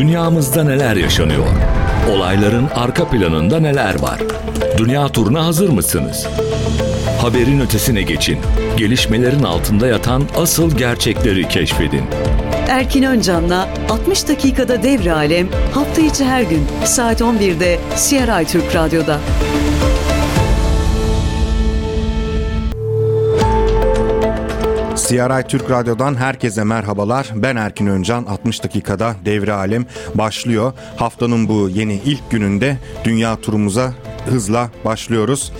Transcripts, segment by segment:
Dünyamızda neler yaşanıyor? Olayların arka planında neler var? Dünya turuna hazır mısınız? Haberin ötesine geçin. Gelişmelerin altında yatan asıl gerçekleri keşfedin. Erkin Öncan'la 60 dakikada devre alem hafta içi her gün saat 11'de CRI Türk Radyo'da. CRI Türk Radyo'dan herkese merhabalar. Ben Erkin Öncan. 60 dakikada Devre Alem başlıyor. Haftanın bu yeni ilk gününde dünya turumuza hızla başlıyoruz.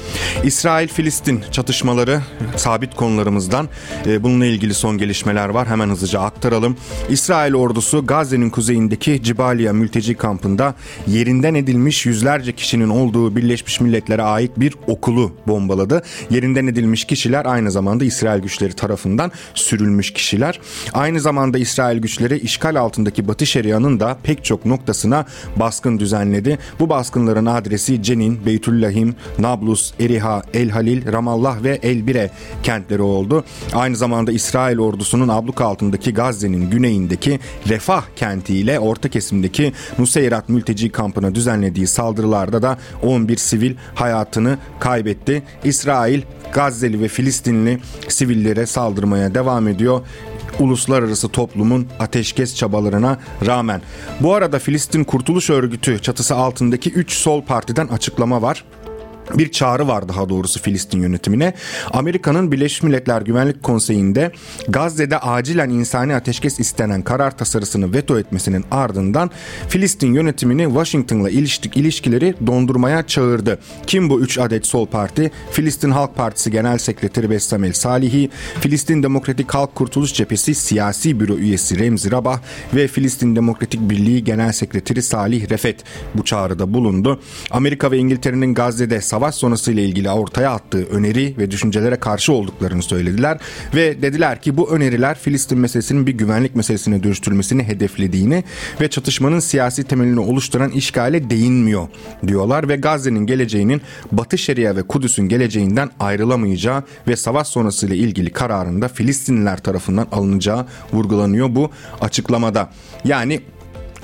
İsrail-Filistin çatışmaları sabit konularımızdan. E, bununla ilgili son gelişmeler var. Hemen hızlıca aktaralım. İsrail ordusu Gazze'nin kuzeyindeki Cibaliya mülteci kampında yerinden edilmiş yüzlerce kişinin olduğu Birleşmiş Milletler'e ait bir okulu bombaladı. Yerinden edilmiş kişiler aynı zamanda İsrail güçleri tarafından sürülmüş kişiler. Aynı zamanda İsrail güçleri işgal altındaki Batı Şeria'nın da pek çok noktasına baskın düzenledi. Bu baskınların adresi Cenin, Beytüllahim, Nablus, Eriha, El Halil, Ramallah ve El Bire kentleri oldu. Aynı zamanda İsrail ordusunun abluk altındaki Gazze'nin güneyindeki Refah kentiyle orta kesimdeki Nuseyrat mülteci kampına düzenlediği saldırılarda da 11 sivil hayatını kaybetti. İsrail Gazze'li ve Filistinli sivillere saldırmaya devam ediyor uluslararası toplumun ateşkes çabalarına rağmen. Bu arada Filistin Kurtuluş Örgütü çatısı altındaki 3 sol partiden açıklama var bir çağrı var daha doğrusu Filistin yönetimine. Amerika'nın Birleşmiş Milletler Güvenlik Konseyi'nde Gazze'de acilen insani ateşkes istenen karar tasarısını veto etmesinin ardından Filistin yönetimini Washington'la ilişkileri dondurmaya çağırdı. Kim bu 3 adet sol parti? Filistin Halk Partisi Genel Sekreteri Bessamel Salihi, Filistin Demokratik Halk Kurtuluş Cephesi Siyasi Büro üyesi Remzi Rabah ve Filistin Demokratik Birliği Genel Sekreteri Salih Refet bu çağrıda bulundu. Amerika ve İngiltere'nin Gazze'de savaş savaş sonrası ile ilgili ortaya attığı öneri ve düşüncelere karşı olduklarını söylediler ve dediler ki bu öneriler Filistin meselesinin bir güvenlik meselesine dönüştürülmesini hedeflediğini ve çatışmanın siyasi temelini oluşturan işgale değinmiyor diyorlar ve Gazze'nin geleceğinin Batı Şeria ve Kudüs'ün geleceğinden ayrılamayacağı ve savaş sonrası ile ilgili kararında Filistinliler tarafından alınacağı vurgulanıyor bu açıklamada. Yani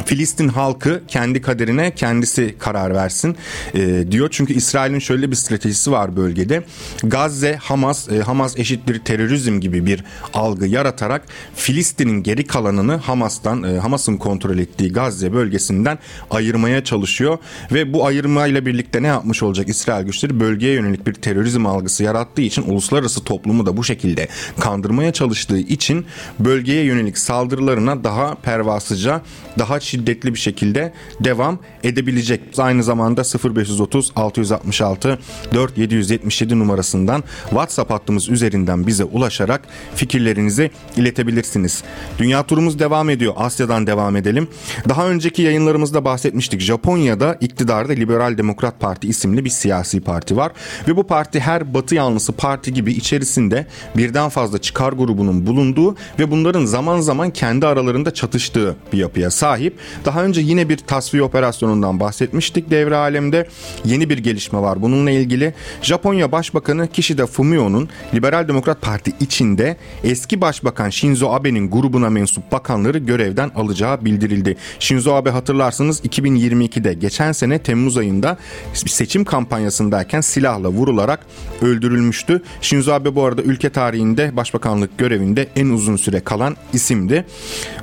Filistin halkı kendi kaderine kendisi karar versin e, diyor. Çünkü İsrail'in şöyle bir stratejisi var bölgede. Gazze, Hamas, e, Hamas eşittir terörizm gibi bir algı yaratarak Filistin'in geri kalanını Hamas'tan, e, Hamas'ın kontrol ettiği Gazze bölgesinden ayırmaya çalışıyor. Ve bu ayırmayla birlikte ne yapmış olacak İsrail güçleri? Bölgeye yönelik bir terörizm algısı yarattığı için uluslararası toplumu da bu şekilde kandırmaya çalıştığı için bölgeye yönelik saldırılarına daha pervasıca, daha şiddetli bir şekilde devam edebilecek. Aynı zamanda 0530 666 4777 numarasından WhatsApp hattımız üzerinden bize ulaşarak fikirlerinizi iletebilirsiniz. Dünya turumuz devam ediyor. Asya'dan devam edelim. Daha önceki yayınlarımızda bahsetmiştik. Japonya'da iktidarda Liberal Demokrat Parti isimli bir siyasi parti var ve bu parti her batı yanlısı parti gibi içerisinde birden fazla çıkar grubunun bulunduğu ve bunların zaman zaman kendi aralarında çatıştığı bir yapıya sahip. Daha önce yine bir tasfiye operasyonundan bahsetmiştik devre alemde. Yeni bir gelişme var bununla ilgili. Japonya Başbakanı Kishida Fumio'nun Liberal Demokrat Parti içinde eski Başbakan Shinzo Abe'nin grubuna mensup bakanları görevden alacağı bildirildi. Shinzo Abe hatırlarsınız 2022'de geçen sene Temmuz ayında seçim kampanyasındayken silahla vurularak öldürülmüştü. Shinzo Abe bu arada ülke tarihinde başbakanlık görevinde en uzun süre kalan isimdi.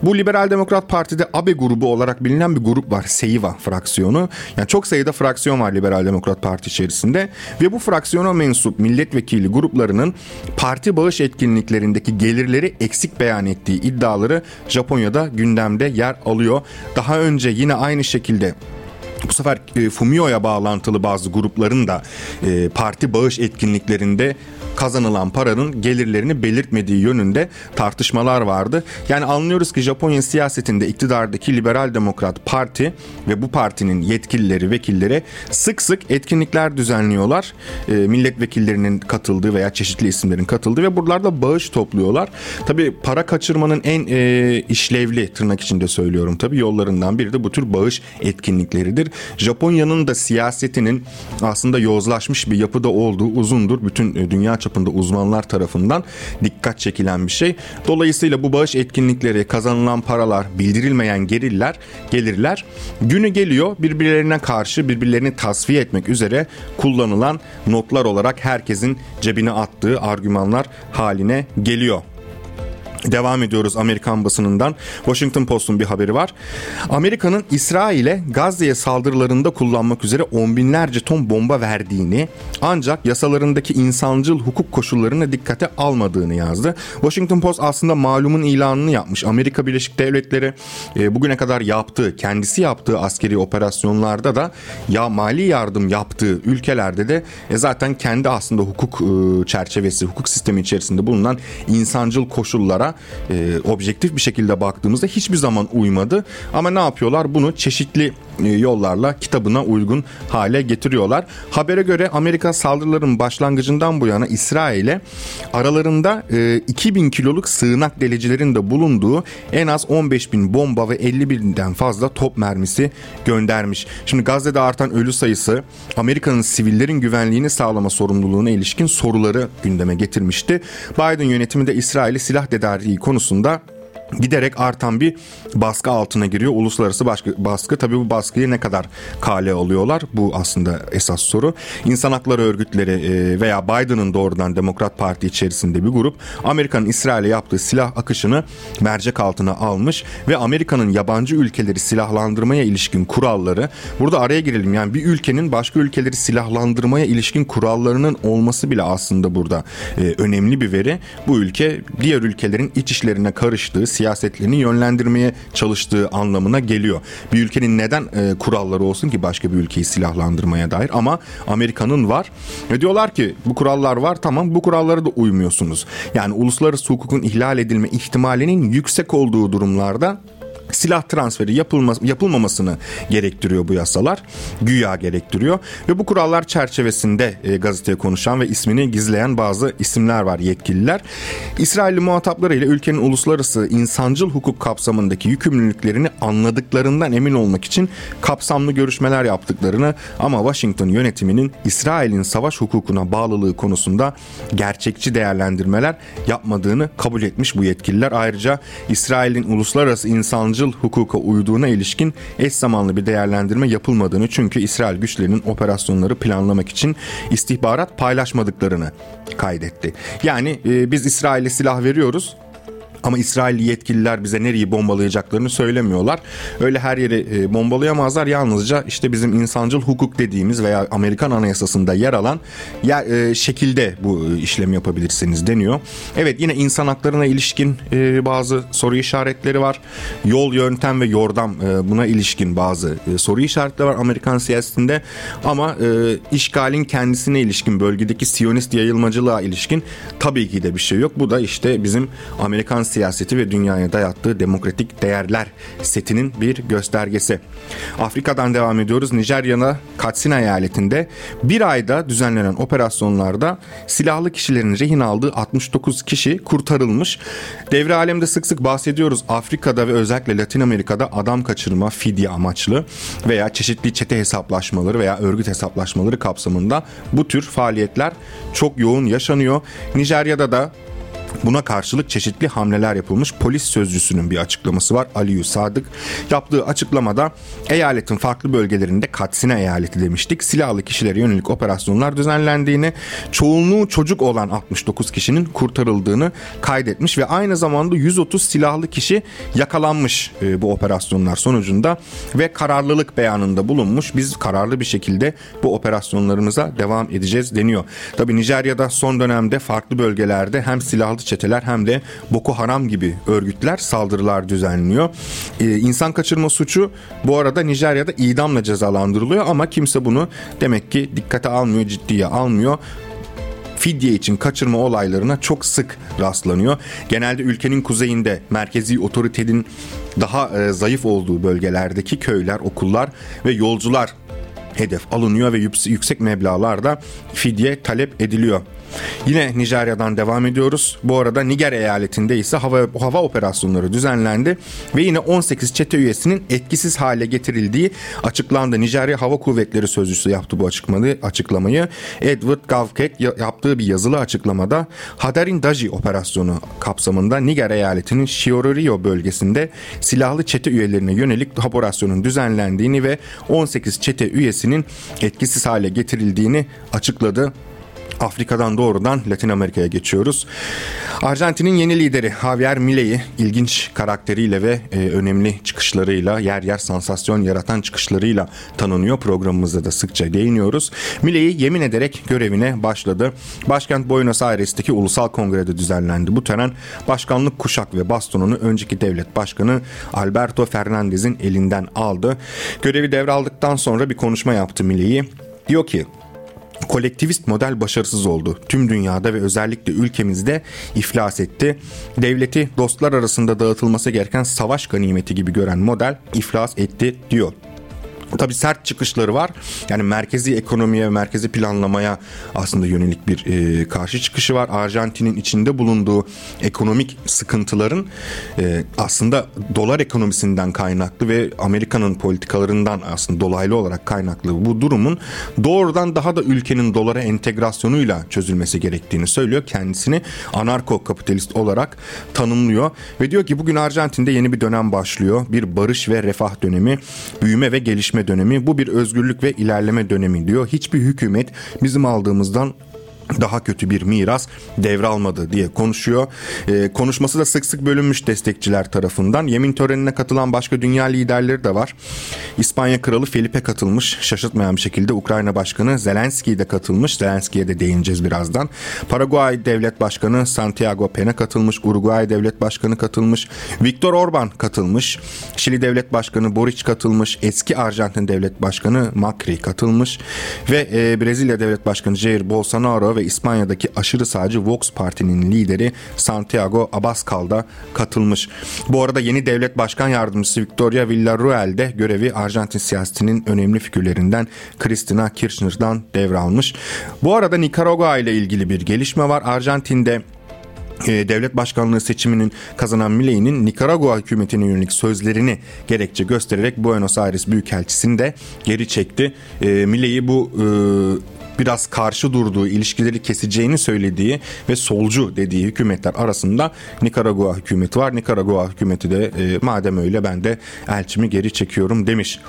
Bu Liberal Demokrat Parti'de Abe grubu olarak bilinen bir grup var. Seiva fraksiyonu. Yani çok sayıda fraksiyon var Liberal Demokrat Parti içerisinde ve bu fraksiyona mensup milletvekili gruplarının parti bağış etkinliklerindeki gelirleri eksik beyan ettiği iddiaları Japonya'da gündemde yer alıyor. Daha önce yine aynı şekilde bu sefer e, Fumio'ya bağlantılı bazı grupların da e, parti bağış etkinliklerinde kazanılan paranın gelirlerini belirtmediği yönünde tartışmalar vardı. Yani anlıyoruz ki Japonya siyasetinde iktidardaki Liberal Demokrat Parti ve bu partinin yetkilileri, vekilleri sık sık etkinlikler düzenliyorlar. E, milletvekillerinin katıldığı veya çeşitli isimlerin katıldığı ve buralarda bağış topluyorlar. Tabii para kaçırmanın en e, işlevli tırnak içinde söylüyorum tabii yollarından biri de bu tür bağış etkinlikleridir. Japonya'nın da siyasetinin aslında yozlaşmış bir yapıda olduğu uzundur bütün dünya çapında uzmanlar tarafından dikkat çekilen bir şey. Dolayısıyla bu bağış etkinlikleri, kazanılan paralar, bildirilmeyen gelirler, gelirler günü geliyor birbirlerine karşı birbirlerini tasfiye etmek üzere kullanılan notlar olarak herkesin cebine attığı argümanlar haline geliyor. Devam ediyoruz Amerikan basınından. Washington Post'un bir haberi var. Amerika'nın İsrail'e Gazze'ye saldırılarında kullanmak üzere on binlerce ton bomba verdiğini ancak yasalarındaki insancıl hukuk koşullarını dikkate almadığını yazdı. Washington Post aslında malumun ilanını yapmış. Amerika Birleşik Devletleri e, bugüne kadar yaptığı, kendisi yaptığı askeri operasyonlarda da ya mali yardım yaptığı ülkelerde de e, zaten kendi aslında hukuk e, çerçevesi, hukuk sistemi içerisinde bulunan insancıl koşullara e, objektif bir şekilde baktığımızda hiçbir zaman uymadı. Ama ne yapıyorlar? Bunu çeşitli yollarla kitabına uygun hale getiriyorlar. Habere göre Amerika saldırıların başlangıcından bu yana İsrail'e aralarında e, 2000 kiloluk sığınak delicilerin de bulunduğu en az 15 bin bomba ve 50 binden fazla top mermisi göndermiş. Şimdi Gazze'de artan ölü sayısı Amerika'nın sivillerin güvenliğini sağlama sorumluluğuna ilişkin soruları gündeme getirmişti. Biden yönetimi de İsrail'i silah tedariği konusunda giderek artan bir baskı altına giriyor. Uluslararası baskı, baskı tabii bu baskıyı ne kadar kale alıyorlar? Bu aslında esas soru. İnsan hakları örgütleri e, veya Biden'ın doğrudan Demokrat Parti içerisinde bir grup Amerika'nın İsrail'e yaptığı silah akışını mercek altına almış ve Amerika'nın yabancı ülkeleri silahlandırmaya ilişkin kuralları burada araya girelim yani bir ülkenin başka ülkeleri silahlandırmaya ilişkin kurallarının olması bile aslında burada e, önemli bir veri. Bu ülke diğer ülkelerin iç işlerine karıştığı, siyasetlerini yönlendirmeye çalıştığı anlamına geliyor. Bir ülkenin neden e, kuralları olsun ki başka bir ülkeyi silahlandırmaya dair ama Amerika'nın var. Ve diyorlar ki bu kurallar var tamam bu kurallara da uymuyorsunuz. Yani uluslararası hukukun ihlal edilme ihtimalinin yüksek olduğu durumlarda silah transferi yapılma, yapılmamasını gerektiriyor bu yasalar. Güya gerektiriyor. Ve bu kurallar çerçevesinde e, gazeteye konuşan ve ismini gizleyen bazı isimler var yetkililer. İsrailli muhataplarıyla ülkenin uluslararası insancıl hukuk kapsamındaki yükümlülüklerini anladıklarından emin olmak için kapsamlı görüşmeler yaptıklarını ama Washington yönetiminin İsrail'in savaş hukukuna bağlılığı konusunda gerçekçi değerlendirmeler yapmadığını kabul etmiş bu yetkililer. Ayrıca İsrail'in uluslararası insancıl hukuka uyduğuna ilişkin eş zamanlı bir değerlendirme yapılmadığını çünkü İsrail güçlerinin operasyonları planlamak için istihbarat paylaşmadıklarını kaydetti. Yani e, biz İsrail'e silah veriyoruz ama İsrailli yetkililer bize nereyi bombalayacaklarını söylemiyorlar. Öyle her yeri e, bombalayamazlar. Yalnızca işte bizim insancıl hukuk dediğimiz veya Amerikan Anayasası'nda yer alan yer, e, şekilde bu e, işlemi yapabilirsiniz deniyor. Evet yine insan haklarına ilişkin e, bazı soru işaretleri var. Yol, yöntem ve yordam e, buna ilişkin bazı e, soru işaretleri var Amerikan siyasetinde. Ama e, işgalin kendisine ilişkin bölgedeki Siyonist yayılmacılığa ilişkin tabii ki de bir şey yok. Bu da işte bizim Amerikan siyaseti ve dünyaya dayattığı demokratik değerler setinin bir göstergesi. Afrika'dan devam ediyoruz. Nijerya'na Katsina eyaletinde bir ayda düzenlenen operasyonlarda silahlı kişilerin rehin aldığı 69 kişi kurtarılmış. Devre alemde sık sık bahsediyoruz. Afrika'da ve özellikle Latin Amerika'da adam kaçırma, fidye amaçlı veya çeşitli çete hesaplaşmaları veya örgüt hesaplaşmaları kapsamında bu tür faaliyetler çok yoğun yaşanıyor. Nijerya'da da Buna karşılık çeşitli hamleler yapılmış. Polis sözcüsünün bir açıklaması var. Aliyu Sadık yaptığı açıklamada eyaletin farklı bölgelerinde Katsina eyaleti demiştik. Silahlı kişilere yönelik operasyonlar düzenlendiğini, çoğunluğu çocuk olan 69 kişinin kurtarıldığını kaydetmiş ve aynı zamanda 130 silahlı kişi yakalanmış e, bu operasyonlar sonucunda ve kararlılık beyanında bulunmuş. Biz kararlı bir şekilde bu operasyonlarımıza devam edeceğiz deniyor. Tabi Nijerya'da son dönemde farklı bölgelerde hem silahlı çeteler hem de Boko Haram gibi örgütler saldırılar düzenliyor. Ee, insan kaçırma suçu bu arada Nijerya'da idamla cezalandırılıyor ama kimse bunu demek ki dikkate almıyor, ciddiye almıyor fidye için kaçırma olaylarına çok sık rastlanıyor. Genelde ülkenin kuzeyinde merkezi otoritenin daha e, zayıf olduğu bölgelerdeki köyler, okullar ve yolcular hedef alınıyor ve yüksek meblağlarda fidye talep ediliyor. Yine Nijerya'dan devam ediyoruz. Bu arada Niger eyaletinde ise hava, hava operasyonları düzenlendi ve yine 18 çete üyesinin etkisiz hale getirildiği açıklandı. Nijerya Hava Kuvvetleri Sözcüsü yaptı bu açıklamayı. açıklamayı. Edward Gavket yaptığı bir yazılı açıklamada Hadarin Daji operasyonu kapsamında Niger eyaletinin Shiororio bölgesinde silahlı çete üyelerine yönelik operasyonun düzenlendiğini ve 18 çete üyesinin etkisiz hale getirildiğini açıkladı. Afrika'dan doğrudan Latin Amerika'ya geçiyoruz. Arjantin'in yeni lideri Javier Milei ilginç karakteriyle ve e, önemli çıkışlarıyla yer yer sansasyon yaratan çıkışlarıyla tanınıyor. Programımızda da sıkça değiniyoruz. Milei yemin ederek görevine başladı. Başkent Buenos Aires'teki Ulusal Kongre'de düzenlendi. Bu tören başkanlık kuşak ve bastonunu önceki devlet başkanı Alberto Fernandez'in elinden aldı. Görevi devraldıktan sonra bir konuşma yaptı Milei. Diyor ki kolektivist model başarısız oldu. Tüm dünyada ve özellikle ülkemizde iflas etti. Devleti dostlar arasında dağıtılması gereken savaş ganimeti gibi gören model iflas etti diyor. Tabii sert çıkışları var. Yani merkezi ekonomiye, merkezi planlamaya aslında yönelik bir e, karşı çıkışı var. Arjantin'in içinde bulunduğu ekonomik sıkıntıların e, aslında dolar ekonomisinden kaynaklı ve Amerika'nın politikalarından aslında dolaylı olarak kaynaklı bu durumun doğrudan daha da ülkenin dolara entegrasyonuyla çözülmesi gerektiğini söylüyor. Kendisini anarko kapitalist olarak tanımlıyor ve diyor ki bugün Arjantin'de yeni bir dönem başlıyor. Bir barış ve refah dönemi, büyüme ve gelişme dönemi bu bir özgürlük ve ilerleme dönemi diyor. Hiçbir hükümet bizim aldığımızdan daha kötü bir miras devralmadı diye konuşuyor. E, konuşması da sık sık bölünmüş destekçiler tarafından. Yemin törenine katılan başka dünya liderleri de var. İspanya Kralı Felipe katılmış. Şaşırtmayan bir şekilde Ukrayna Başkanı Zelenski de katılmış. Zelenski'ye de değineceğiz birazdan. Paraguay Devlet Başkanı Santiago Pena katılmış. Uruguay Devlet Başkanı katılmış. Viktor Orban katılmış. Şili Devlet Başkanı Boric katılmış. Eski Arjantin Devlet Başkanı Macri katılmış. Ve e, Brezilya Devlet Başkanı Jair Bolsonaro ve İspanya'daki aşırı sağcı Vox Parti'nin lideri Santiago Abascal da katılmış. Bu arada yeni devlet başkan yardımcısı Victoria Villarruel de görevi Arjantin siyasetinin önemli figürlerinden Cristina Kirchner'dan devralmış. Bu arada Nikaragua ile ilgili bir gelişme var. Arjantin'de devlet başkanlığı seçiminin kazanan Milei'nin Nikaragua hükümetine yönelik sözlerini gerekçe göstererek Buenos Aires Büyükelçisini de geri çekti. E, Milei bu e, biraz karşı durduğu, ilişkileri keseceğini söylediği ve solcu dediği hükümetler arasında Nikaragua hükümeti var. Nikaragua hükümeti de e, madem öyle ben de elçimi geri çekiyorum demiş.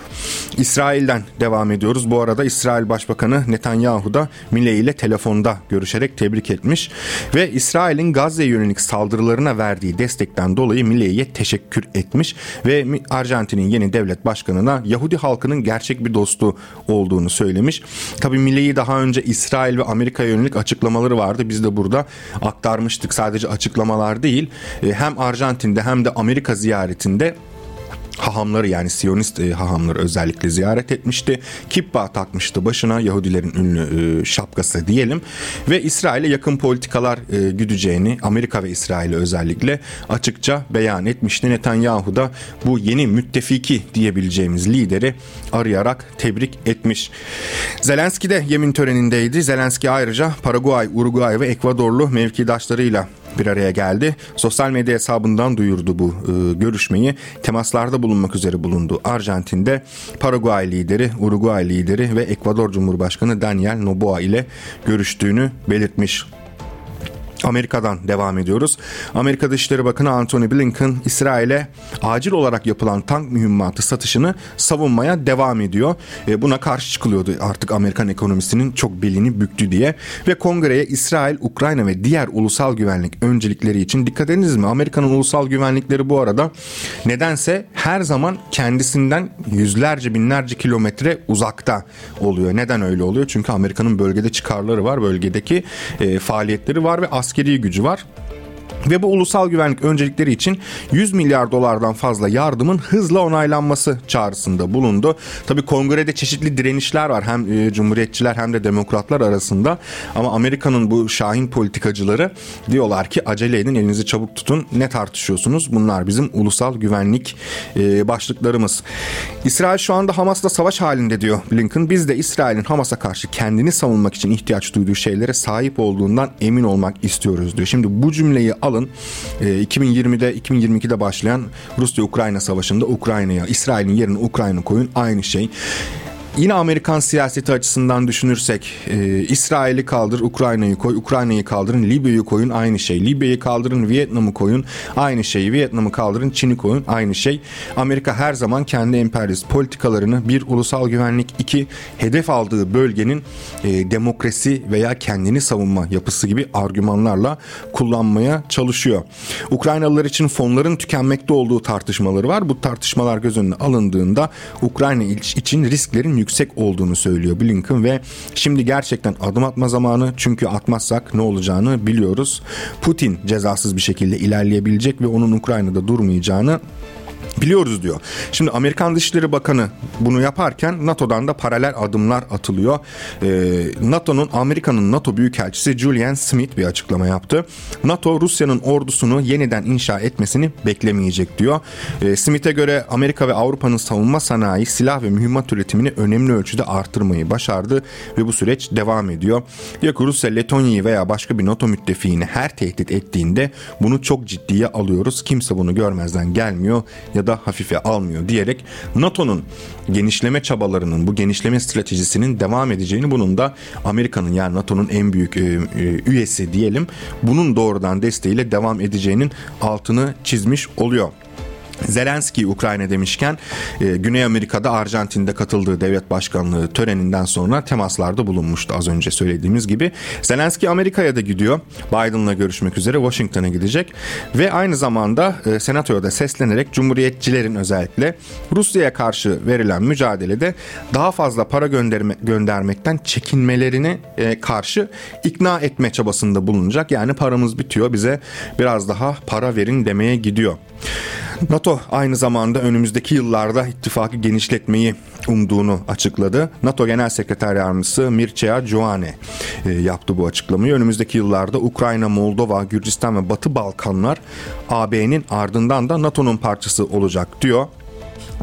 İsrail'den devam ediyoruz. Bu arada İsrail Başbakanı Netanyahu da Milei ile telefonda görüşerek tebrik etmiş ve İsrail'in Gazze'ye yönelik saldırılarına verdiği destekten dolayı Milei'ye teşekkür etmiş ve Arjantin'in yeni devlet başkanına Yahudi halkının gerçek bir dostu olduğunu söylemiş. Tabii Milei daha önce İsrail ve Amerika'ya yönelik açıklamaları vardı. Biz de burada aktarmıştık. Sadece açıklamalar değil. E, hem Arjantin'de hem de Amerika ziyaretinde hahamları yani Siyonist e, hahamları özellikle ziyaret etmişti. Kippa takmıştı başına Yahudilerin ünlü e, şapkası diyelim ve İsrail'e yakın politikalar e, güdeceğini Amerika ve İsrail'e özellikle açıkça beyan etmişti. Netanyahu da bu yeni müttefiki diyebileceğimiz lideri arayarak tebrik etmiş. Zelenski de yemin törenindeydi. Zelenski ayrıca Paraguay, Uruguay ve Ekvadorlu mevkidaşlarıyla bir araya geldi. Sosyal medya hesabından duyurdu bu e, görüşmeyi. Temaslarda bulunmak üzere bulundu. Arjantin'de Paraguay lideri, Uruguay lideri ve Ekvador Cumhurbaşkanı Daniel Noboa ile görüştüğünü belirtmiş. Amerika'dan devam ediyoruz. Amerika Dışişleri Bakanı Antony Blinken İsrail'e acil olarak yapılan tank mühimmatı satışını savunmaya devam ediyor. E, buna karşı çıkılıyordu artık Amerikan ekonomisinin çok belini büktü diye. Ve kongreye İsrail, Ukrayna ve diğer ulusal güvenlik öncelikleri için dikkat ediniz mi? Amerika'nın ulusal güvenlikleri bu arada nedense her zaman kendisinden yüzlerce binlerce kilometre uzakta oluyor. Neden öyle oluyor? Çünkü Amerika'nın bölgede çıkarları var, bölgedeki e, faaliyetleri var ve askeri gücü var. Ve bu ulusal güvenlik öncelikleri için 100 milyar dolardan fazla yardımın hızla onaylanması çağrısında bulundu. Tabi kongrede çeşitli direnişler var hem e, cumhuriyetçiler hem de demokratlar arasında ama Amerika'nın bu şahin politikacıları diyorlar ki acele edin elinizi çabuk tutun ne tartışıyorsunuz bunlar bizim ulusal güvenlik e, başlıklarımız. İsrail şu anda Hamas'la savaş halinde diyor Blinken biz de İsrail'in Hamas'a karşı kendini savunmak için ihtiyaç duyduğu şeylere sahip olduğundan emin olmak istiyoruz diyor. Şimdi bu cümleyi alın 2020'de e, 2022'de başlayan Rusya-Ukrayna savaşında Ukrayna'ya İsrail'in yerine Ukrayna koyun aynı şey. Yine Amerikan siyaseti açısından düşünürsek e, İsrail'i kaldır Ukrayna'yı koy Ukrayna'yı kaldırın Libya'yı koyun aynı şey Libya'yı kaldırın Vietnam'ı koyun aynı şey Vietnam'ı kaldırın Çin'i koyun aynı şey Amerika her zaman kendi emperyalist politikalarını bir ulusal güvenlik iki hedef aldığı bölgenin e, demokrasi veya kendini savunma yapısı gibi argümanlarla kullanmaya çalışıyor. Ukraynalılar için fonların tükenmekte olduğu tartışmaları var. Bu tartışmalar göz önüne alındığında Ukrayna için risklerin yüksek olduğunu söylüyor Blinken ve şimdi gerçekten adım atma zamanı çünkü atmazsak ne olacağını biliyoruz. Putin cezasız bir şekilde ilerleyebilecek ve onun Ukrayna'da durmayacağını Biliyoruz diyor. Şimdi Amerikan Dışişleri Bakanı bunu yaparken NATO'dan da paralel adımlar atılıyor. Ee, NATO'nun Amerika'nın NATO Büyükelçisi Julian Smith bir açıklama yaptı. NATO Rusya'nın ordusunu yeniden inşa etmesini beklemeyecek diyor. Ee, Smith'e göre Amerika ve Avrupa'nın savunma sanayi, silah ve mühimmat üretimini önemli ölçüde artırmayı başardı ve bu süreç devam ediyor. Diyor ki Rusya Letonya'yı veya başka bir NATO müttefiğini her tehdit ettiğinde bunu çok ciddiye alıyoruz. Kimse bunu görmezden gelmiyor ya da hafife almıyor diyerek NATO'nun genişleme çabalarının bu genişleme stratejisinin devam edeceğini bunun da Amerika'nın yani NATO'nun en büyük e, e, üyesi diyelim bunun doğrudan desteğiyle devam edeceğinin altını çizmiş oluyor. Zelenski Ukrayna demişken e, Güney Amerika'da Arjantin'de katıldığı devlet başkanlığı töreninden sonra temaslarda bulunmuştu az önce söylediğimiz gibi. Zelenski Amerika'ya da gidiyor. Biden'la görüşmek üzere Washington'a gidecek ve aynı zamanda e, senatoya da seslenerek cumhuriyetçilerin özellikle Rusya'ya karşı verilen mücadelede daha fazla para gönderme, göndermekten çekinmelerini e, karşı ikna etme çabasında bulunacak. Yani paramız bitiyor bize biraz daha para verin demeye gidiyor. NATO aynı zamanda önümüzdeki yıllarda ittifakı genişletmeyi umduğunu açıkladı. NATO Genel Sekreter Yardımcısı Mircea Joane yaptı bu açıklamayı. Önümüzdeki yıllarda Ukrayna, Moldova, Gürcistan ve Batı Balkanlar AB'nin ardından da NATO'nun parçası olacak diyor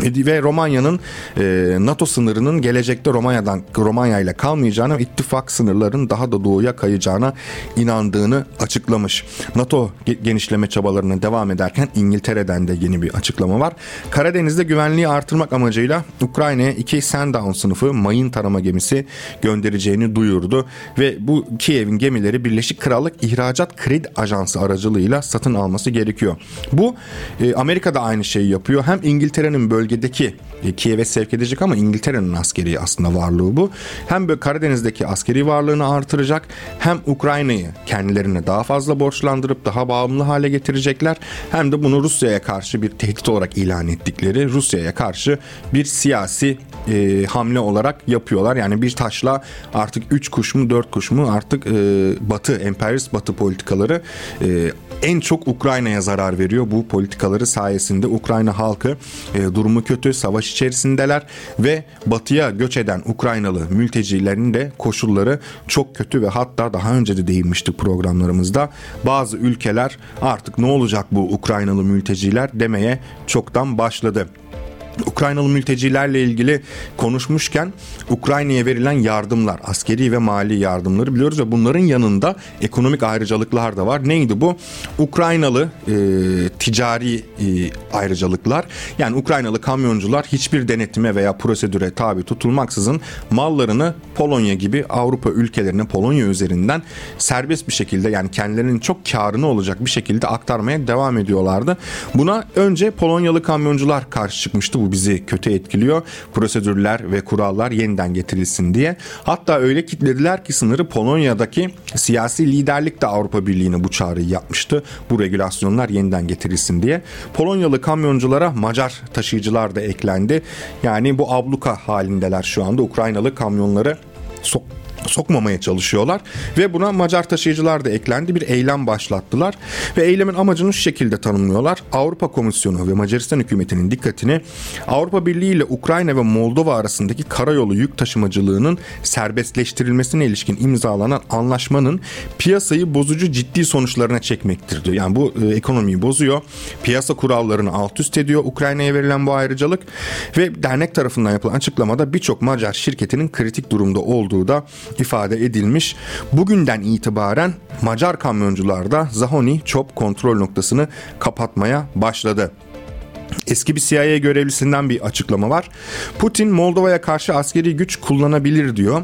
ve Romanya'nın e, NATO sınırının gelecekte Romanya'dan Romanya ile kalmayacağını, ittifak sınırlarının daha da doğuya kayacağına inandığını açıklamış. NATO genişleme çabalarına devam ederken İngiltere'den de yeni bir açıklama var. Karadeniz'de güvenliği artırmak amacıyla Ukrayna'ya iki Sandown sınıfı mayın tarama gemisi göndereceğini duyurdu ve bu Kiev'in gemileri Birleşik Krallık İhracat Kredi Ajansı aracılığıyla satın alması gerekiyor. Bu e, Amerika aynı şeyi yapıyor. Hem İngiltere'nin bölge bölgedeki e, Kiev'e sevk edecek ama İngiltere'nin askeri aslında varlığı bu. Hem böyle Karadeniz'deki askeri varlığını artıracak hem Ukrayna'yı kendilerine daha fazla borçlandırıp daha bağımlı hale getirecekler. Hem de bunu Rusya'ya karşı bir tehdit olarak ilan ettikleri Rusya'ya karşı bir siyasi e, hamle olarak yapıyorlar. Yani bir taşla artık 3 kuş mu 4 kuş mu artık e, Batı, emperyalist Batı politikaları e, en çok Ukrayna'ya zarar veriyor. Bu politikaları sayesinde Ukrayna halkı e, durumu kötü, savaş içerisindeler ve batıya göç eden Ukraynalı mültecilerin de koşulları çok kötü ve hatta daha önce de değinmiştik programlarımızda bazı ülkeler artık ne olacak bu Ukraynalı mülteciler demeye çoktan başladı. Ukraynalı mültecilerle ilgili konuşmuşken Ukrayna'ya verilen yardımlar, askeri ve mali yardımları biliyoruz ve bunların yanında ekonomik ayrıcalıklar da var. Neydi bu? Ukraynalı e, ticari e, ayrıcalıklar. Yani Ukraynalı kamyoncular hiçbir denetime veya prosedüre tabi tutulmaksızın mallarını Polonya gibi Avrupa ülkelerine Polonya üzerinden serbest bir şekilde yani kendilerinin çok karını olacak bir şekilde aktarmaya devam ediyorlardı. Buna önce Polonyalı kamyoncular karşı çıkmıştı bu bizi kötü etkiliyor. Prosedürler ve kurallar yeniden getirilsin diye. Hatta öyle kitlediler ki sınırı Polonya'daki siyasi liderlik de Avrupa Birliği'ne bu çağrıyı yapmıştı. Bu regülasyonlar yeniden getirilsin diye. Polonyalı kamyonculara Macar taşıyıcılar da eklendi. Yani bu abluka halindeler şu anda. Ukraynalı kamyonları so sokmamaya çalışıyorlar ve buna Macar taşıyıcılar da eklendi bir eylem başlattılar ve eylemin amacını şu şekilde tanımlıyorlar. Avrupa Komisyonu ve Macaristan hükümetinin dikkatini Avrupa Birliği ile Ukrayna ve Moldova arasındaki karayolu yük taşımacılığının serbestleştirilmesine ilişkin imzalanan anlaşmanın piyasayı bozucu ciddi sonuçlarına çekmektir diyor. Yani bu e, ekonomiyi bozuyor. Piyasa kurallarını alt üst ediyor Ukrayna'ya verilen bu ayrıcalık ve dernek tarafından yapılan açıklamada birçok Macar şirketinin kritik durumda olduğu da ifade edilmiş. Bugünden itibaren Macar kamyoncular da Zahoni Çop kontrol noktasını kapatmaya başladı. Eski bir CIA görevlisinden bir açıklama var. Putin Moldova'ya karşı askeri güç kullanabilir diyor.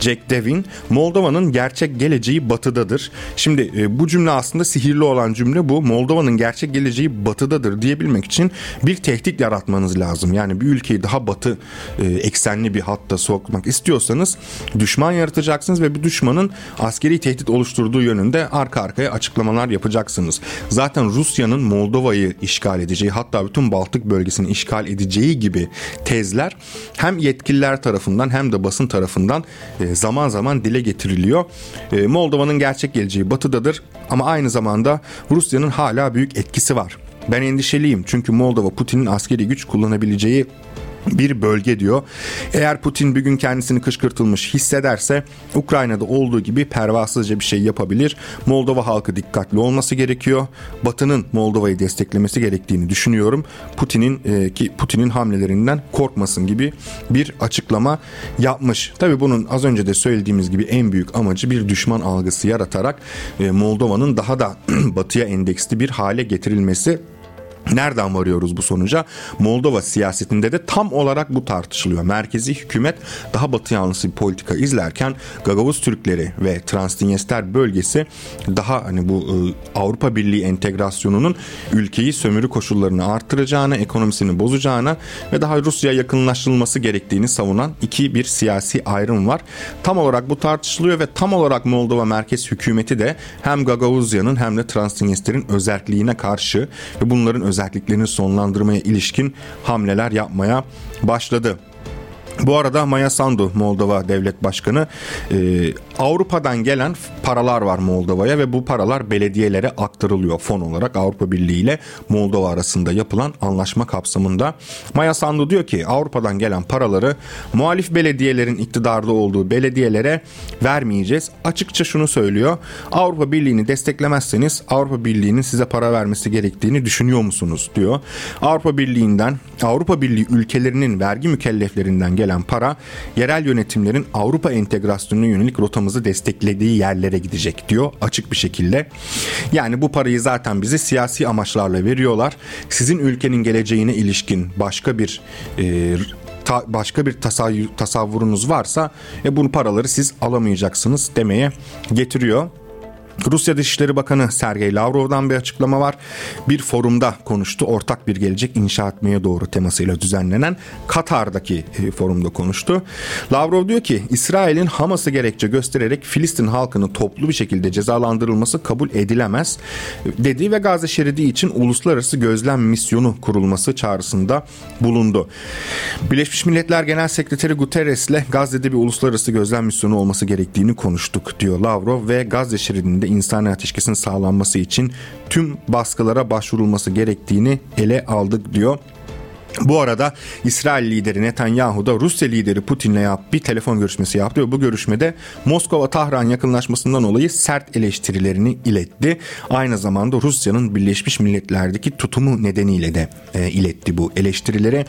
Jack Devin, Moldova'nın gerçek geleceği batıdadır. Şimdi e, bu cümle aslında sihirli olan cümle bu. Moldova'nın gerçek geleceği batıdadır diyebilmek için bir tehdit yaratmanız lazım. Yani bir ülkeyi daha batı e, eksenli bir hatta sokmak istiyorsanız düşman yaratacaksınız ve bu düşmanın askeri tehdit oluşturduğu yönünde arka arkaya açıklamalar yapacaksınız. Zaten Rusya'nın Moldova'yı işgal edeceği hatta bütün Baltık bölgesini işgal edeceği gibi tezler hem yetkililer tarafından hem de basın tarafından e, zaman zaman dile getiriliyor. E, Moldova'nın gerçek geleceği batıdadır ama aynı zamanda Rusya'nın hala büyük etkisi var. Ben endişeliyim çünkü Moldova Putin'in askeri güç kullanabileceği bir bölge diyor. Eğer Putin bir gün kendisini kışkırtılmış hissederse Ukrayna'da olduğu gibi pervasızca bir şey yapabilir. Moldova halkı dikkatli olması gerekiyor. Batı'nın Moldova'yı desteklemesi gerektiğini düşünüyorum. Putin'in e, ki Putin'in hamlelerinden korkmasın gibi bir açıklama yapmış. Tabi bunun az önce de söylediğimiz gibi en büyük amacı bir düşman algısı yaratarak e, Moldova'nın daha da batıya endeksli bir hale getirilmesi Nereden varıyoruz bu sonuca? Moldova siyasetinde de tam olarak bu tartışılıyor. Merkezi hükümet daha batı yanlısı bir politika izlerken Gagavuz Türkleri ve Transdinyester bölgesi daha hani bu e, Avrupa Birliği entegrasyonunun ülkeyi sömürü koşullarını arttıracağına, ekonomisini bozacağına ve daha Rusya yakınlaştırılması gerektiğini savunan iki bir siyasi ayrım var. Tam olarak bu tartışılıyor ve tam olarak Moldova merkez hükümeti de hem Gagavuzya'nın hem de Transdinyester'in özelliğine karşı ve bunların özel özelliklerini sonlandırmaya ilişkin hamleler yapmaya başladı. Bu arada Maya Sandu Moldova Devlet Başkanı e, Avrupa'dan gelen paralar var Moldova'ya ve bu paralar belediyelere aktarılıyor fon olarak Avrupa Birliği ile Moldova arasında yapılan anlaşma kapsamında. Maya Sandu diyor ki Avrupa'dan gelen paraları muhalif belediyelerin iktidarda olduğu belediyelere vermeyeceğiz. Açıkça şunu söylüyor. Avrupa Birliği'ni desteklemezseniz Avrupa Birliği'nin size para vermesi gerektiğini düşünüyor musunuz diyor. Avrupa Birliği'nden Avrupa Birliği ülkelerinin vergi mükelleflerinden gelen para yerel yönetimlerin Avrupa entegrasyonuna yönelik rotamızı desteklediği yerlere gidecek diyor açık bir şekilde. Yani bu parayı zaten bize siyasi amaçlarla veriyorlar. Sizin ülkenin geleceğine ilişkin başka bir e, ta, başka bir tasavvurunuz varsa e, bunu paraları siz alamayacaksınız demeye getiriyor. Rusya Dışişleri Bakanı Sergey Lavrov'dan bir açıklama var. Bir forumda konuştu. Ortak bir gelecek inşa etmeye doğru temasıyla düzenlenen Katar'daki e, forumda konuştu. Lavrov diyor ki İsrail'in Hamas'ı gerekçe göstererek Filistin halkını toplu bir şekilde cezalandırılması kabul edilemez dedi ve Gazze şeridi için uluslararası gözlem misyonu kurulması çağrısında bulundu. Birleşmiş Milletler Genel Sekreteri Guterres ile Gazze'de bir uluslararası gözlem misyonu olması gerektiğini konuştuk diyor Lavrov ve Gazze şeridinde insani ateşkesin sağlanması için tüm baskılara başvurulması gerektiğini ele aldık diyor. Bu arada İsrail lideri Netanyahu da Rusya lideri Putin'le yap bir telefon görüşmesi yaptı ve bu görüşmede Moskova-Tahran yakınlaşmasından dolayı sert eleştirilerini iletti. Aynı zamanda Rusya'nın Birleşmiş Milletler'deki tutumu nedeniyle de e, iletti bu eleştirileri.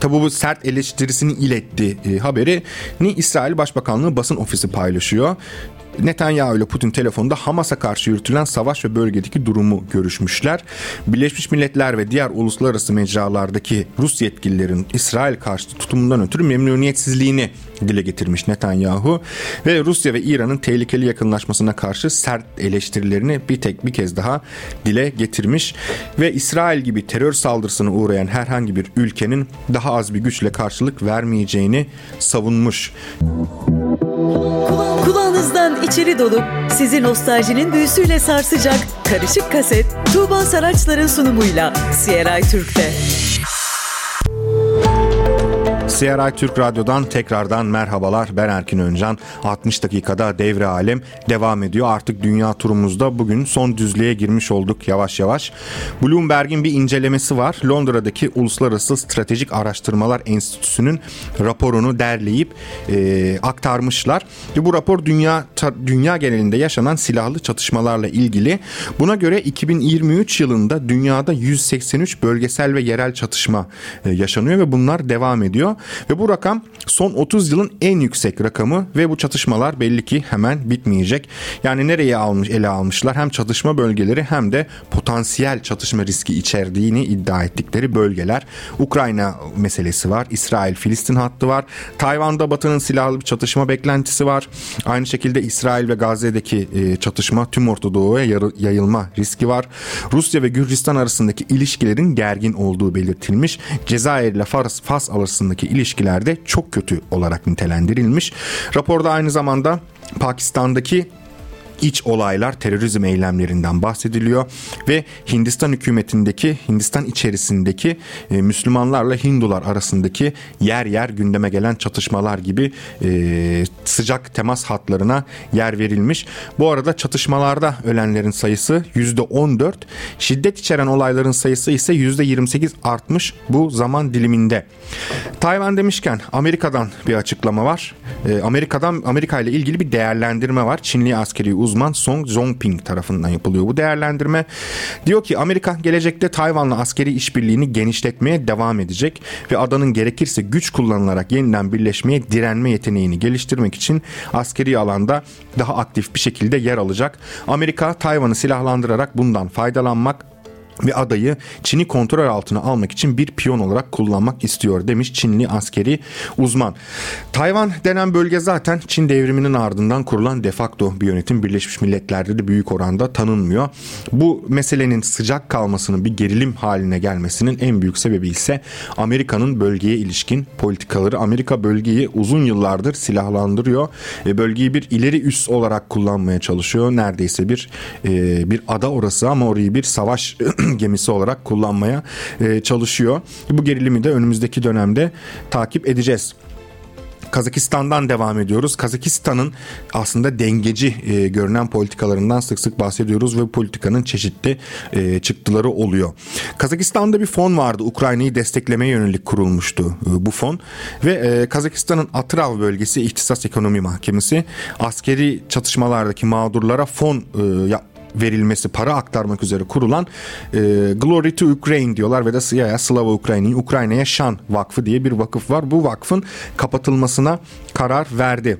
Tabi bu sert eleştirisini iletti e, haberini İsrail Başbakanlığı basın ofisi paylaşıyor. Netanyahu ile Putin telefonda Hamas'a karşı yürütülen savaş ve bölgedeki durumu görüşmüşler. Birleşmiş Milletler ve diğer uluslararası mecralardaki Rus yetkililerin İsrail karşıtı tutumundan ötürü memnuniyetsizliğini dile getirmiş Netanyahu ve Rusya ve İran'ın tehlikeli yakınlaşmasına karşı sert eleştirilerini bir tek bir kez daha dile getirmiş ve İsrail gibi terör saldırısına uğrayan herhangi bir ülkenin daha az bir güçle karşılık vermeyeceğini savunmuş. Kulağınızdan içeri dolup sizi nostaljinin büyüsüyle sarsacak karışık kaset Tuğba Saraçlar'ın sunumuyla CRI Türk'te. CRI Türk Radyo'dan tekrardan merhabalar. Ben Erkin Öncan. 60 dakikada devre alem devam ediyor. Artık dünya turumuzda bugün son düzlüğe girmiş olduk yavaş yavaş. Bloomberg'in bir incelemesi var. Londra'daki Uluslararası Stratejik Araştırmalar Enstitüsü'nün raporunu derleyip e, aktarmışlar. Ve bu rapor dünya dünya genelinde yaşanan silahlı çatışmalarla ilgili. Buna göre 2023 yılında dünyada 183 bölgesel ve yerel çatışma e, yaşanıyor ve bunlar devam ediyor. Ve bu rakam son 30 yılın en yüksek rakamı ve bu çatışmalar belli ki hemen bitmeyecek. Yani nereye almış ele almışlar hem çatışma bölgeleri hem de potansiyel çatışma riski içerdiğini iddia ettikleri bölgeler. Ukrayna meselesi var. İsrail-Filistin hattı var. Tayvan'da Batı'nın silahlı bir çatışma beklentisi var. Aynı şekilde İsrail ve Gazze'deki e, çatışma tüm Orta Doğu'ya yayılma riski var. Rusya ve Gürcistan arasındaki ilişkilerin gergin olduğu belirtilmiş. Cezayir ile Fas, arasındaki ilişkilerde çok kötü olarak nitelendirilmiş. Raporda aynı zamanda Pakistan'daki iç olaylar, terörizm eylemlerinden bahsediliyor ve Hindistan hükümetindeki, Hindistan içerisindeki e, Müslümanlarla Hindular arasındaki yer yer gündeme gelen çatışmalar gibi e, sıcak temas hatlarına yer verilmiş. Bu arada çatışmalarda ölenlerin sayısı %14, şiddet içeren olayların sayısı ise %28 artmış bu zaman diliminde. Tayvan demişken Amerika'dan bir açıklama var. E, Amerika'dan Amerika ile ilgili bir değerlendirme var. Çinli askeri uzman uzman Song Zongping tarafından yapılıyor bu değerlendirme. Diyor ki Amerika gelecekte Tayvan'la askeri işbirliğini genişletmeye devam edecek ve adanın gerekirse güç kullanılarak yeniden birleşmeye direnme yeteneğini geliştirmek için askeri alanda daha aktif bir şekilde yer alacak. Amerika Tayvan'ı silahlandırarak bundan faydalanmak ve adayı Çin'i kontrol altına almak için bir piyon olarak kullanmak istiyor demiş Çinli askeri uzman. Tayvan denen bölge zaten Çin devriminin ardından kurulan defakto bir yönetim Birleşmiş Milletler'de de büyük oranda tanınmıyor. Bu meselenin sıcak kalmasının bir gerilim haline gelmesinin en büyük sebebi ise Amerika'nın bölgeye ilişkin politikaları. Amerika bölgeyi uzun yıllardır silahlandırıyor. ve Bölgeyi bir ileri üs olarak kullanmaya çalışıyor. Neredeyse bir e, bir ada orası ama orayı bir savaş gemisi olarak kullanmaya e, çalışıyor. Bu gerilimi de önümüzdeki dönemde takip edeceğiz. Kazakistan'dan devam ediyoruz. Kazakistan'ın aslında dengeci e, görünen politikalarından sık sık bahsediyoruz ve politikanın çeşitli e, çıktıları oluyor. Kazakistan'da bir fon vardı. Ukrayna'yı desteklemeye yönelik kurulmuştu e, bu fon ve e, Kazakistan'ın Atrav bölgesi İhtisas Ekonomi Mahkemesi askeri çatışmalardaki mağdurlara fon e, verilmesi, para aktarmak üzere kurulan e, Glory to Ukraine diyorlar ve de ya Slava Ukrayni, Ukrayna'ya şan vakfı diye bir vakıf var. Bu vakfın kapatılmasına karar verdi.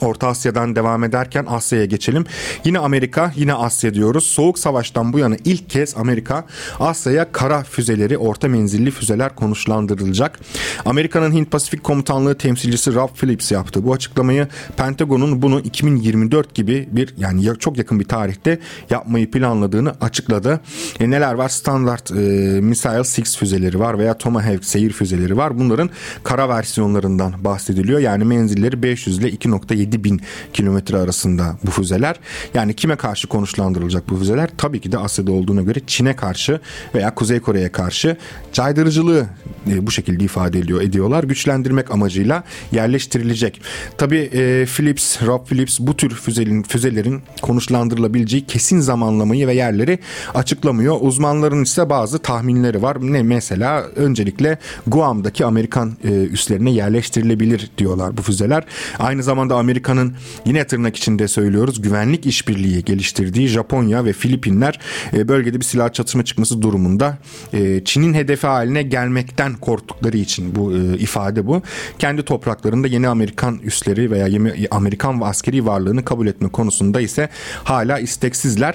Orta Asya'dan devam ederken Asya'ya geçelim. Yine Amerika, yine Asya diyoruz. Soğuk Savaş'tan bu yana ilk kez Amerika Asya'ya kara füzeleri, orta menzilli füzeler konuşlandırılacak. Amerika'nın Hint Pasifik Komutanlığı temsilcisi Rob Phillips yaptı. Bu açıklamayı Pentagon'un bunu 2024 gibi bir yani çok yakın bir tarihte yapmayı planladığını açıkladı. E, neler var? Standart e, Missile 6 füzeleri var veya Tomahawk seyir füzeleri var. Bunların kara versiyonlarından bahsediliyor. Yani menzilleri 500 ile 2.7 7 bin kilometre arasında bu füzeler. Yani kime karşı konuşlandırılacak bu füzeler? Tabii ki de Asya'da olduğuna göre Çin'e karşı veya Kuzey Kore'ye karşı caydırıcılığı e, bu şekilde ifade ediyor ediyorlar. Güçlendirmek amacıyla yerleştirilecek. Tabii e, Philips, Rob Philips bu tür füzelerin, füzelerin konuşlandırılabileceği kesin zamanlamayı ve yerleri açıklamıyor. Uzmanların ise bazı tahminleri var. Ne mesela öncelikle Guam'daki Amerikan e, üslerine yerleştirilebilir diyorlar bu füzeler. Aynı zamanda Amerika'nın yine tırnak içinde söylüyoruz güvenlik işbirliği geliştirdiği Japonya ve Filipinler e, bölgede bir silah çatışma çıkması durumunda e, Çin'in hedefi haline gelmekten korktukları için bu e, ifade bu. Kendi topraklarında yeni Amerikan üsleri veya yeni Amerikan askeri varlığını kabul etme konusunda ise hala isteksizler.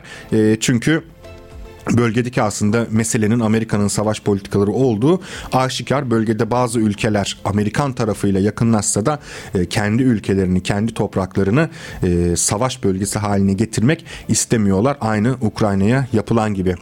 Çünkü bölgedeki aslında meselenin Amerika'nın savaş politikaları olduğu aşikar. Bölgede bazı ülkeler Amerikan tarafıyla yakınlaşsa da e, kendi ülkelerini, kendi topraklarını e, savaş bölgesi haline getirmek istemiyorlar. Aynı Ukrayna'ya yapılan gibi.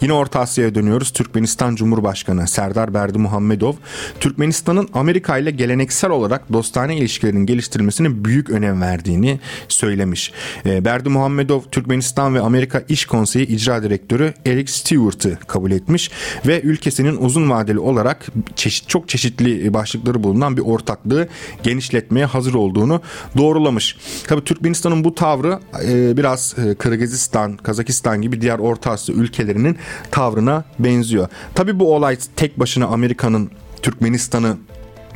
Yine Orta Asya'ya dönüyoruz. Türkmenistan Cumhurbaşkanı Serdar Berdi Muhammedov, Türkmenistan'ın Amerika ile geleneksel olarak dostane ilişkilerin geliştirilmesine büyük önem verdiğini söylemiş. Ee, Berdi Muhammedov, Türkmenistan ve Amerika İş Konseyi İcra Direktörü Eric Stewart'ı kabul etmiş ve ülkesinin uzun vadeli olarak çeşit, çok çeşitli başlıkları bulunan bir ortaklığı genişletmeye hazır olduğunu doğrulamış. Tabi Türkmenistan'ın bu tavrı e, biraz e, Kırgızistan, Kazakistan gibi diğer Orta Asya ülkelerinin tavrına benziyor. Tabi bu olay tek başına Amerika'nın Türkmenistan'ı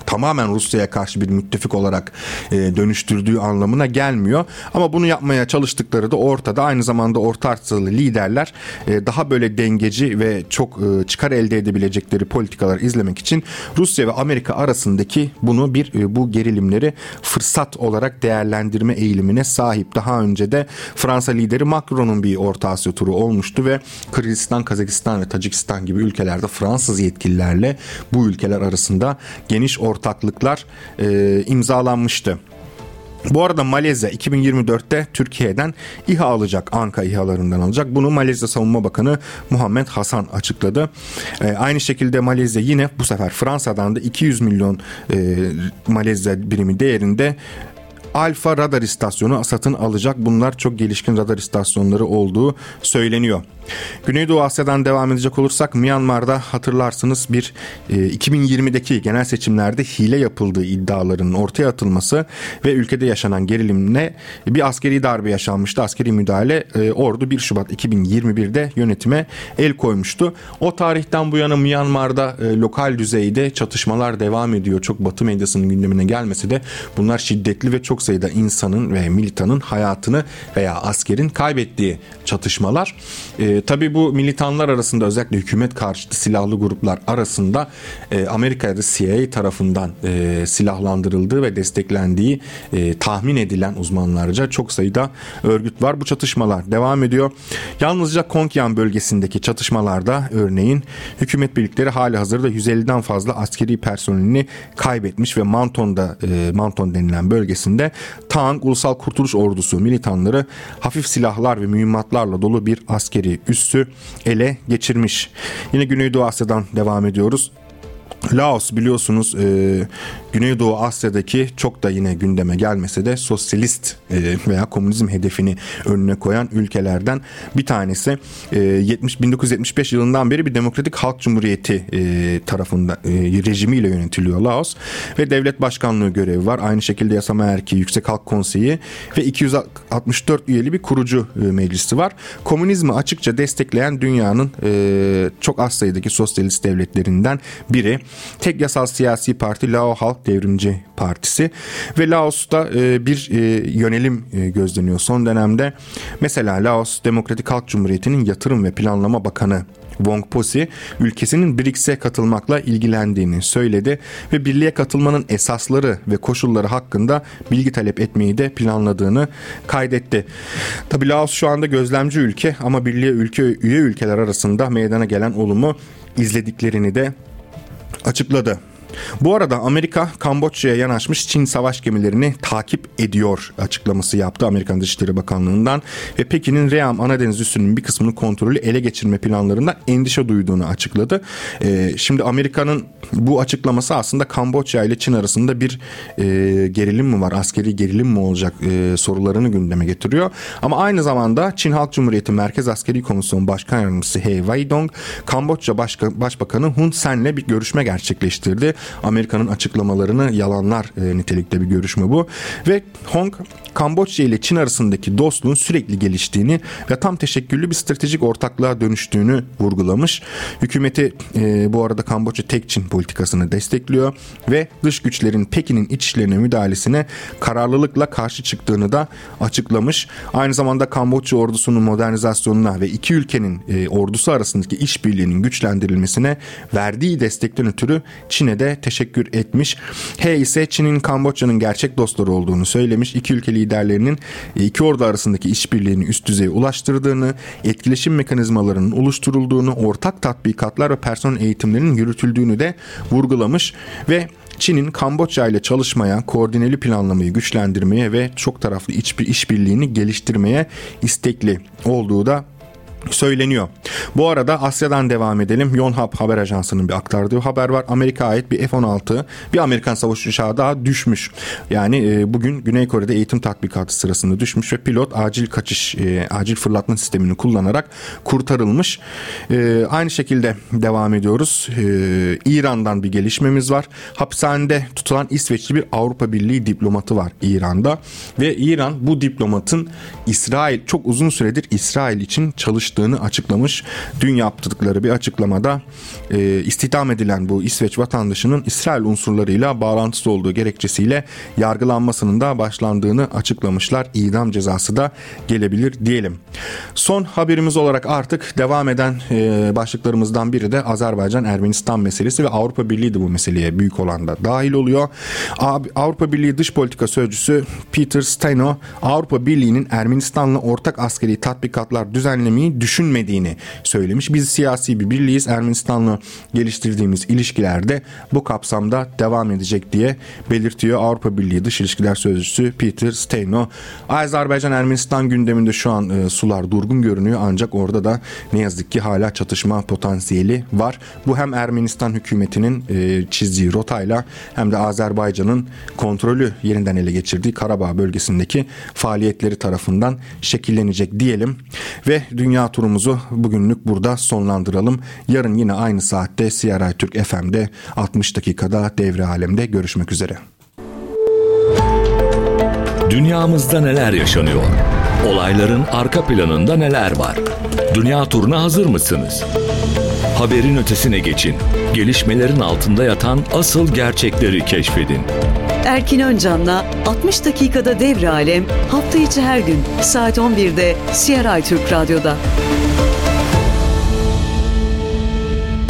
tamamen Rusya'ya karşı bir müttefik olarak e, dönüştürdüğü anlamına gelmiyor. Ama bunu yapmaya çalıştıkları da ortada. Aynı zamanda orta Asyalı liderler e, daha böyle dengeci ve çok e, çıkar elde edebilecekleri politikalar izlemek için Rusya ve Amerika arasındaki bunu bir e, bu gerilimleri fırsat olarak değerlendirme eğilimine sahip. Daha önce de Fransa lideri Macron'un bir Orta Asya turu olmuştu ve Kırgızistan, Kazakistan ve Tacikistan gibi ülkelerde Fransız yetkililerle bu ülkeler arasında geniş ortaklıklar e, imzalanmıştı. Bu arada Malezya 2024'te Türkiye'den İHA alacak. Anka İHA'larından alacak. Bunu Malezya Savunma Bakanı Muhammed Hasan açıkladı. E, aynı şekilde Malezya yine bu sefer Fransa'dan da 200 milyon e, Malezya birimi değerinde Alfa radar istasyonu satın alacak. Bunlar çok gelişkin radar istasyonları olduğu söyleniyor. Güneydoğu Asya'dan devam edecek olursak Myanmar'da hatırlarsınız bir e, 2020'deki genel seçimlerde hile yapıldığı iddialarının ortaya atılması ve ülkede yaşanan gerilimle bir askeri darbe yaşanmıştı. Askeri müdahale e, ordu 1 Şubat 2021'de yönetime el koymuştu. O tarihten bu yana Myanmar'da e, lokal düzeyde çatışmalar devam ediyor. Çok batı medyasının gündemine gelmesi de bunlar şiddetli ve çok sayıda insanın ve militanın hayatını veya askerin kaybettiği çatışmalar. E, tabii bu militanlar arasında özellikle hükümet karşıtı silahlı gruplar arasında e, Amerika'da CIA tarafından e, silahlandırıldığı ve desteklendiği e, tahmin edilen uzmanlarca çok sayıda örgüt var. Bu çatışmalar devam ediyor. Yalnızca Konkyan bölgesindeki çatışmalarda örneğin hükümet birlikleri hali hazırda 150'den fazla askeri personelini kaybetmiş ve Manton'da e, Manton denilen bölgesinde Tang Ulusal Kurtuluş Ordusu militanları hafif silahlar ve mühimmatlarla dolu bir askeri üssü ele geçirmiş. Yine Güneydoğu Asya'dan devam ediyoruz. Laos biliyorsunuz e, Güneydoğu Asya'daki çok da yine gündeme gelmese de sosyalist e, veya komünizm hedefini önüne koyan ülkelerden bir tanesi. E, 70 1975 yılından beri bir Demokratik Halk Cumhuriyeti e, tarafında e, rejimiyle yönetiliyor Laos ve devlet başkanlığı görevi var. Aynı şekilde yasama erkeği, Yüksek Halk Konseyi ve 264 üyeli bir kurucu e, meclisi var. Komünizmi açıkça destekleyen dünyanın e, çok az sayıdaki sosyalist devletlerinden biri. Tek yasal siyasi parti Lao Halk Devrimci Partisi ve Laos'ta e, bir e, yönelim e, gözleniyor son dönemde. Mesela Laos Demokratik Halk Cumhuriyeti'nin Yatırım ve Planlama Bakanı Wong Posi ülkesinin BRICS'e katılmakla ilgilendiğini söyledi ve birliğe katılmanın esasları ve koşulları hakkında bilgi talep etmeyi de planladığını kaydetti. Tabi Laos şu anda gözlemci ülke ama birliğe ülke üye ülkeler arasında meydana gelen olumu izlediklerini de açıkladı. Bu arada Amerika Kamboçya'ya yanaşmış Çin savaş gemilerini takip ediyor açıklaması yaptı Amerikan Dışişleri Bakanlığı'ndan ve Pekin'in Ream Anadeniz üssünün bir kısmını kontrolü ele geçirme planlarında endişe duyduğunu açıkladı. Ee, şimdi Amerika'nın bu açıklaması aslında Kamboçya ile Çin arasında bir e, gerilim mi var, askeri gerilim mi olacak e, sorularını gündeme getiriyor. Ama aynı zamanda Çin Halk Cumhuriyeti Merkez Askeri Komisyonu Başkan Yardımcısı He Weidong, Kamboçya Başka, Başbakanı Hun Sen'le bir görüşme gerçekleştirdi. Amerika'nın açıklamalarını yalanlar e, nitelikte bir görüşme bu. Ve Hong Kamboçya ile Çin arasındaki dostluğun sürekli geliştiğini ve tam teşekküllü bir stratejik ortaklığa dönüştüğünü vurgulamış. Hükümeti e, bu arada Kamboçya tek Çin politikasını destekliyor ve dış güçlerin Pekin'in iç işlerine müdahalesine kararlılıkla karşı çıktığını da açıklamış. Aynı zamanda Kamboçya ordusunun modernizasyonuna ve iki ülkenin e, ordusu arasındaki işbirliğinin güçlendirilmesine verdiği destekten ötürü Çin'e de teşekkür etmiş. He ise Çin'in Kamboçya'nın gerçek dostları olduğunu söylemiş. İki ülke liderlerinin e, iki ordu arasındaki işbirliğini üst düzeye ulaştırdığını, etkileşim mekanizmalarının oluşturulduğunu, ortak tatbikatlar ve personel eğitimlerinin yürütüldüğünü de vurgulamış ve Çin'in Kamboçya ile çalışmaya, koordineli planlamayı güçlendirmeye ve çok taraflı işbirliğini geliştirmeye istekli olduğu da söyleniyor. Bu arada Asya'dan devam edelim. Yonhap haber ajansının bir aktardığı haber var. Amerika'ya ait bir F-16 bir Amerikan savaş uçağı daha düşmüş. Yani e, bugün Güney Kore'de eğitim tatbikatı sırasında düşmüş ve pilot acil kaçış, e, acil fırlatma sistemini kullanarak kurtarılmış. E, aynı şekilde devam ediyoruz. İran'dan bir gelişmemiz var. Hapishanede tutulan İsveçli bir Avrupa Birliği diplomatı var İran'da ve İran bu diplomatın İsrail çok uzun süredir İsrail için çalıştığını açıklamış. Dün yaptıkları bir açıklamada e, istihdam edilen bu İsveç vatandaşının İsrail unsurlarıyla bağlantısı olduğu gerekçesiyle yargılanmasının da başlandığını açıklamışlar. İdam cezası da gelebilir diyelim. Son haberimiz olarak artık devam eden e, başlıklarımızdan biri de Azerbaycan-Ermenistan meselesi ve Avrupa Birliği de bu meseleye büyük oranda dahil oluyor. Avrupa Birliği Dış Politika Sözcüsü Peter Steno Avrupa Birliği'nin Ermenistan'la ortak askeri tatbikatlar düzenlemeyi düşünmediğini söylemiş. Biz siyasi bir birliğiz. Ermenistan'la geliştirdiğimiz ilişkilerde bu kapsamda devam edecek diye belirtiyor Avrupa Birliği Dış İlişkiler Sözcüsü Peter Steno. Azerbaycan-Ermenistan gündeminde şu an e, sular durgun görünüyor ancak orada da ne yazık ki hala çatışma potansiyeli var. Bu hem Ermenistan hükümetinin e, çizdiği rotayla hem de Azerbaycan'ın kontrolü yeniden ele geçirdiği Karabağ bölgesindeki faaliyetleri tarafından şekillenecek diyelim. Ve dünya turumuzu bugünlük burada sonlandıralım. Yarın yine aynı saatte CRI Türk FM'de 60 dakikada devre alemde görüşmek üzere. Dünyamızda neler yaşanıyor? Olayların arka planında neler var? Dünya turuna hazır mısınız? Haberin ötesine geçin. Gelişmelerin altında yatan asıl gerçekleri keşfedin. Erkin Öncan'la 60 dakikada devre alem hafta içi her gün saat 11'de CRI Türk Radyo'da.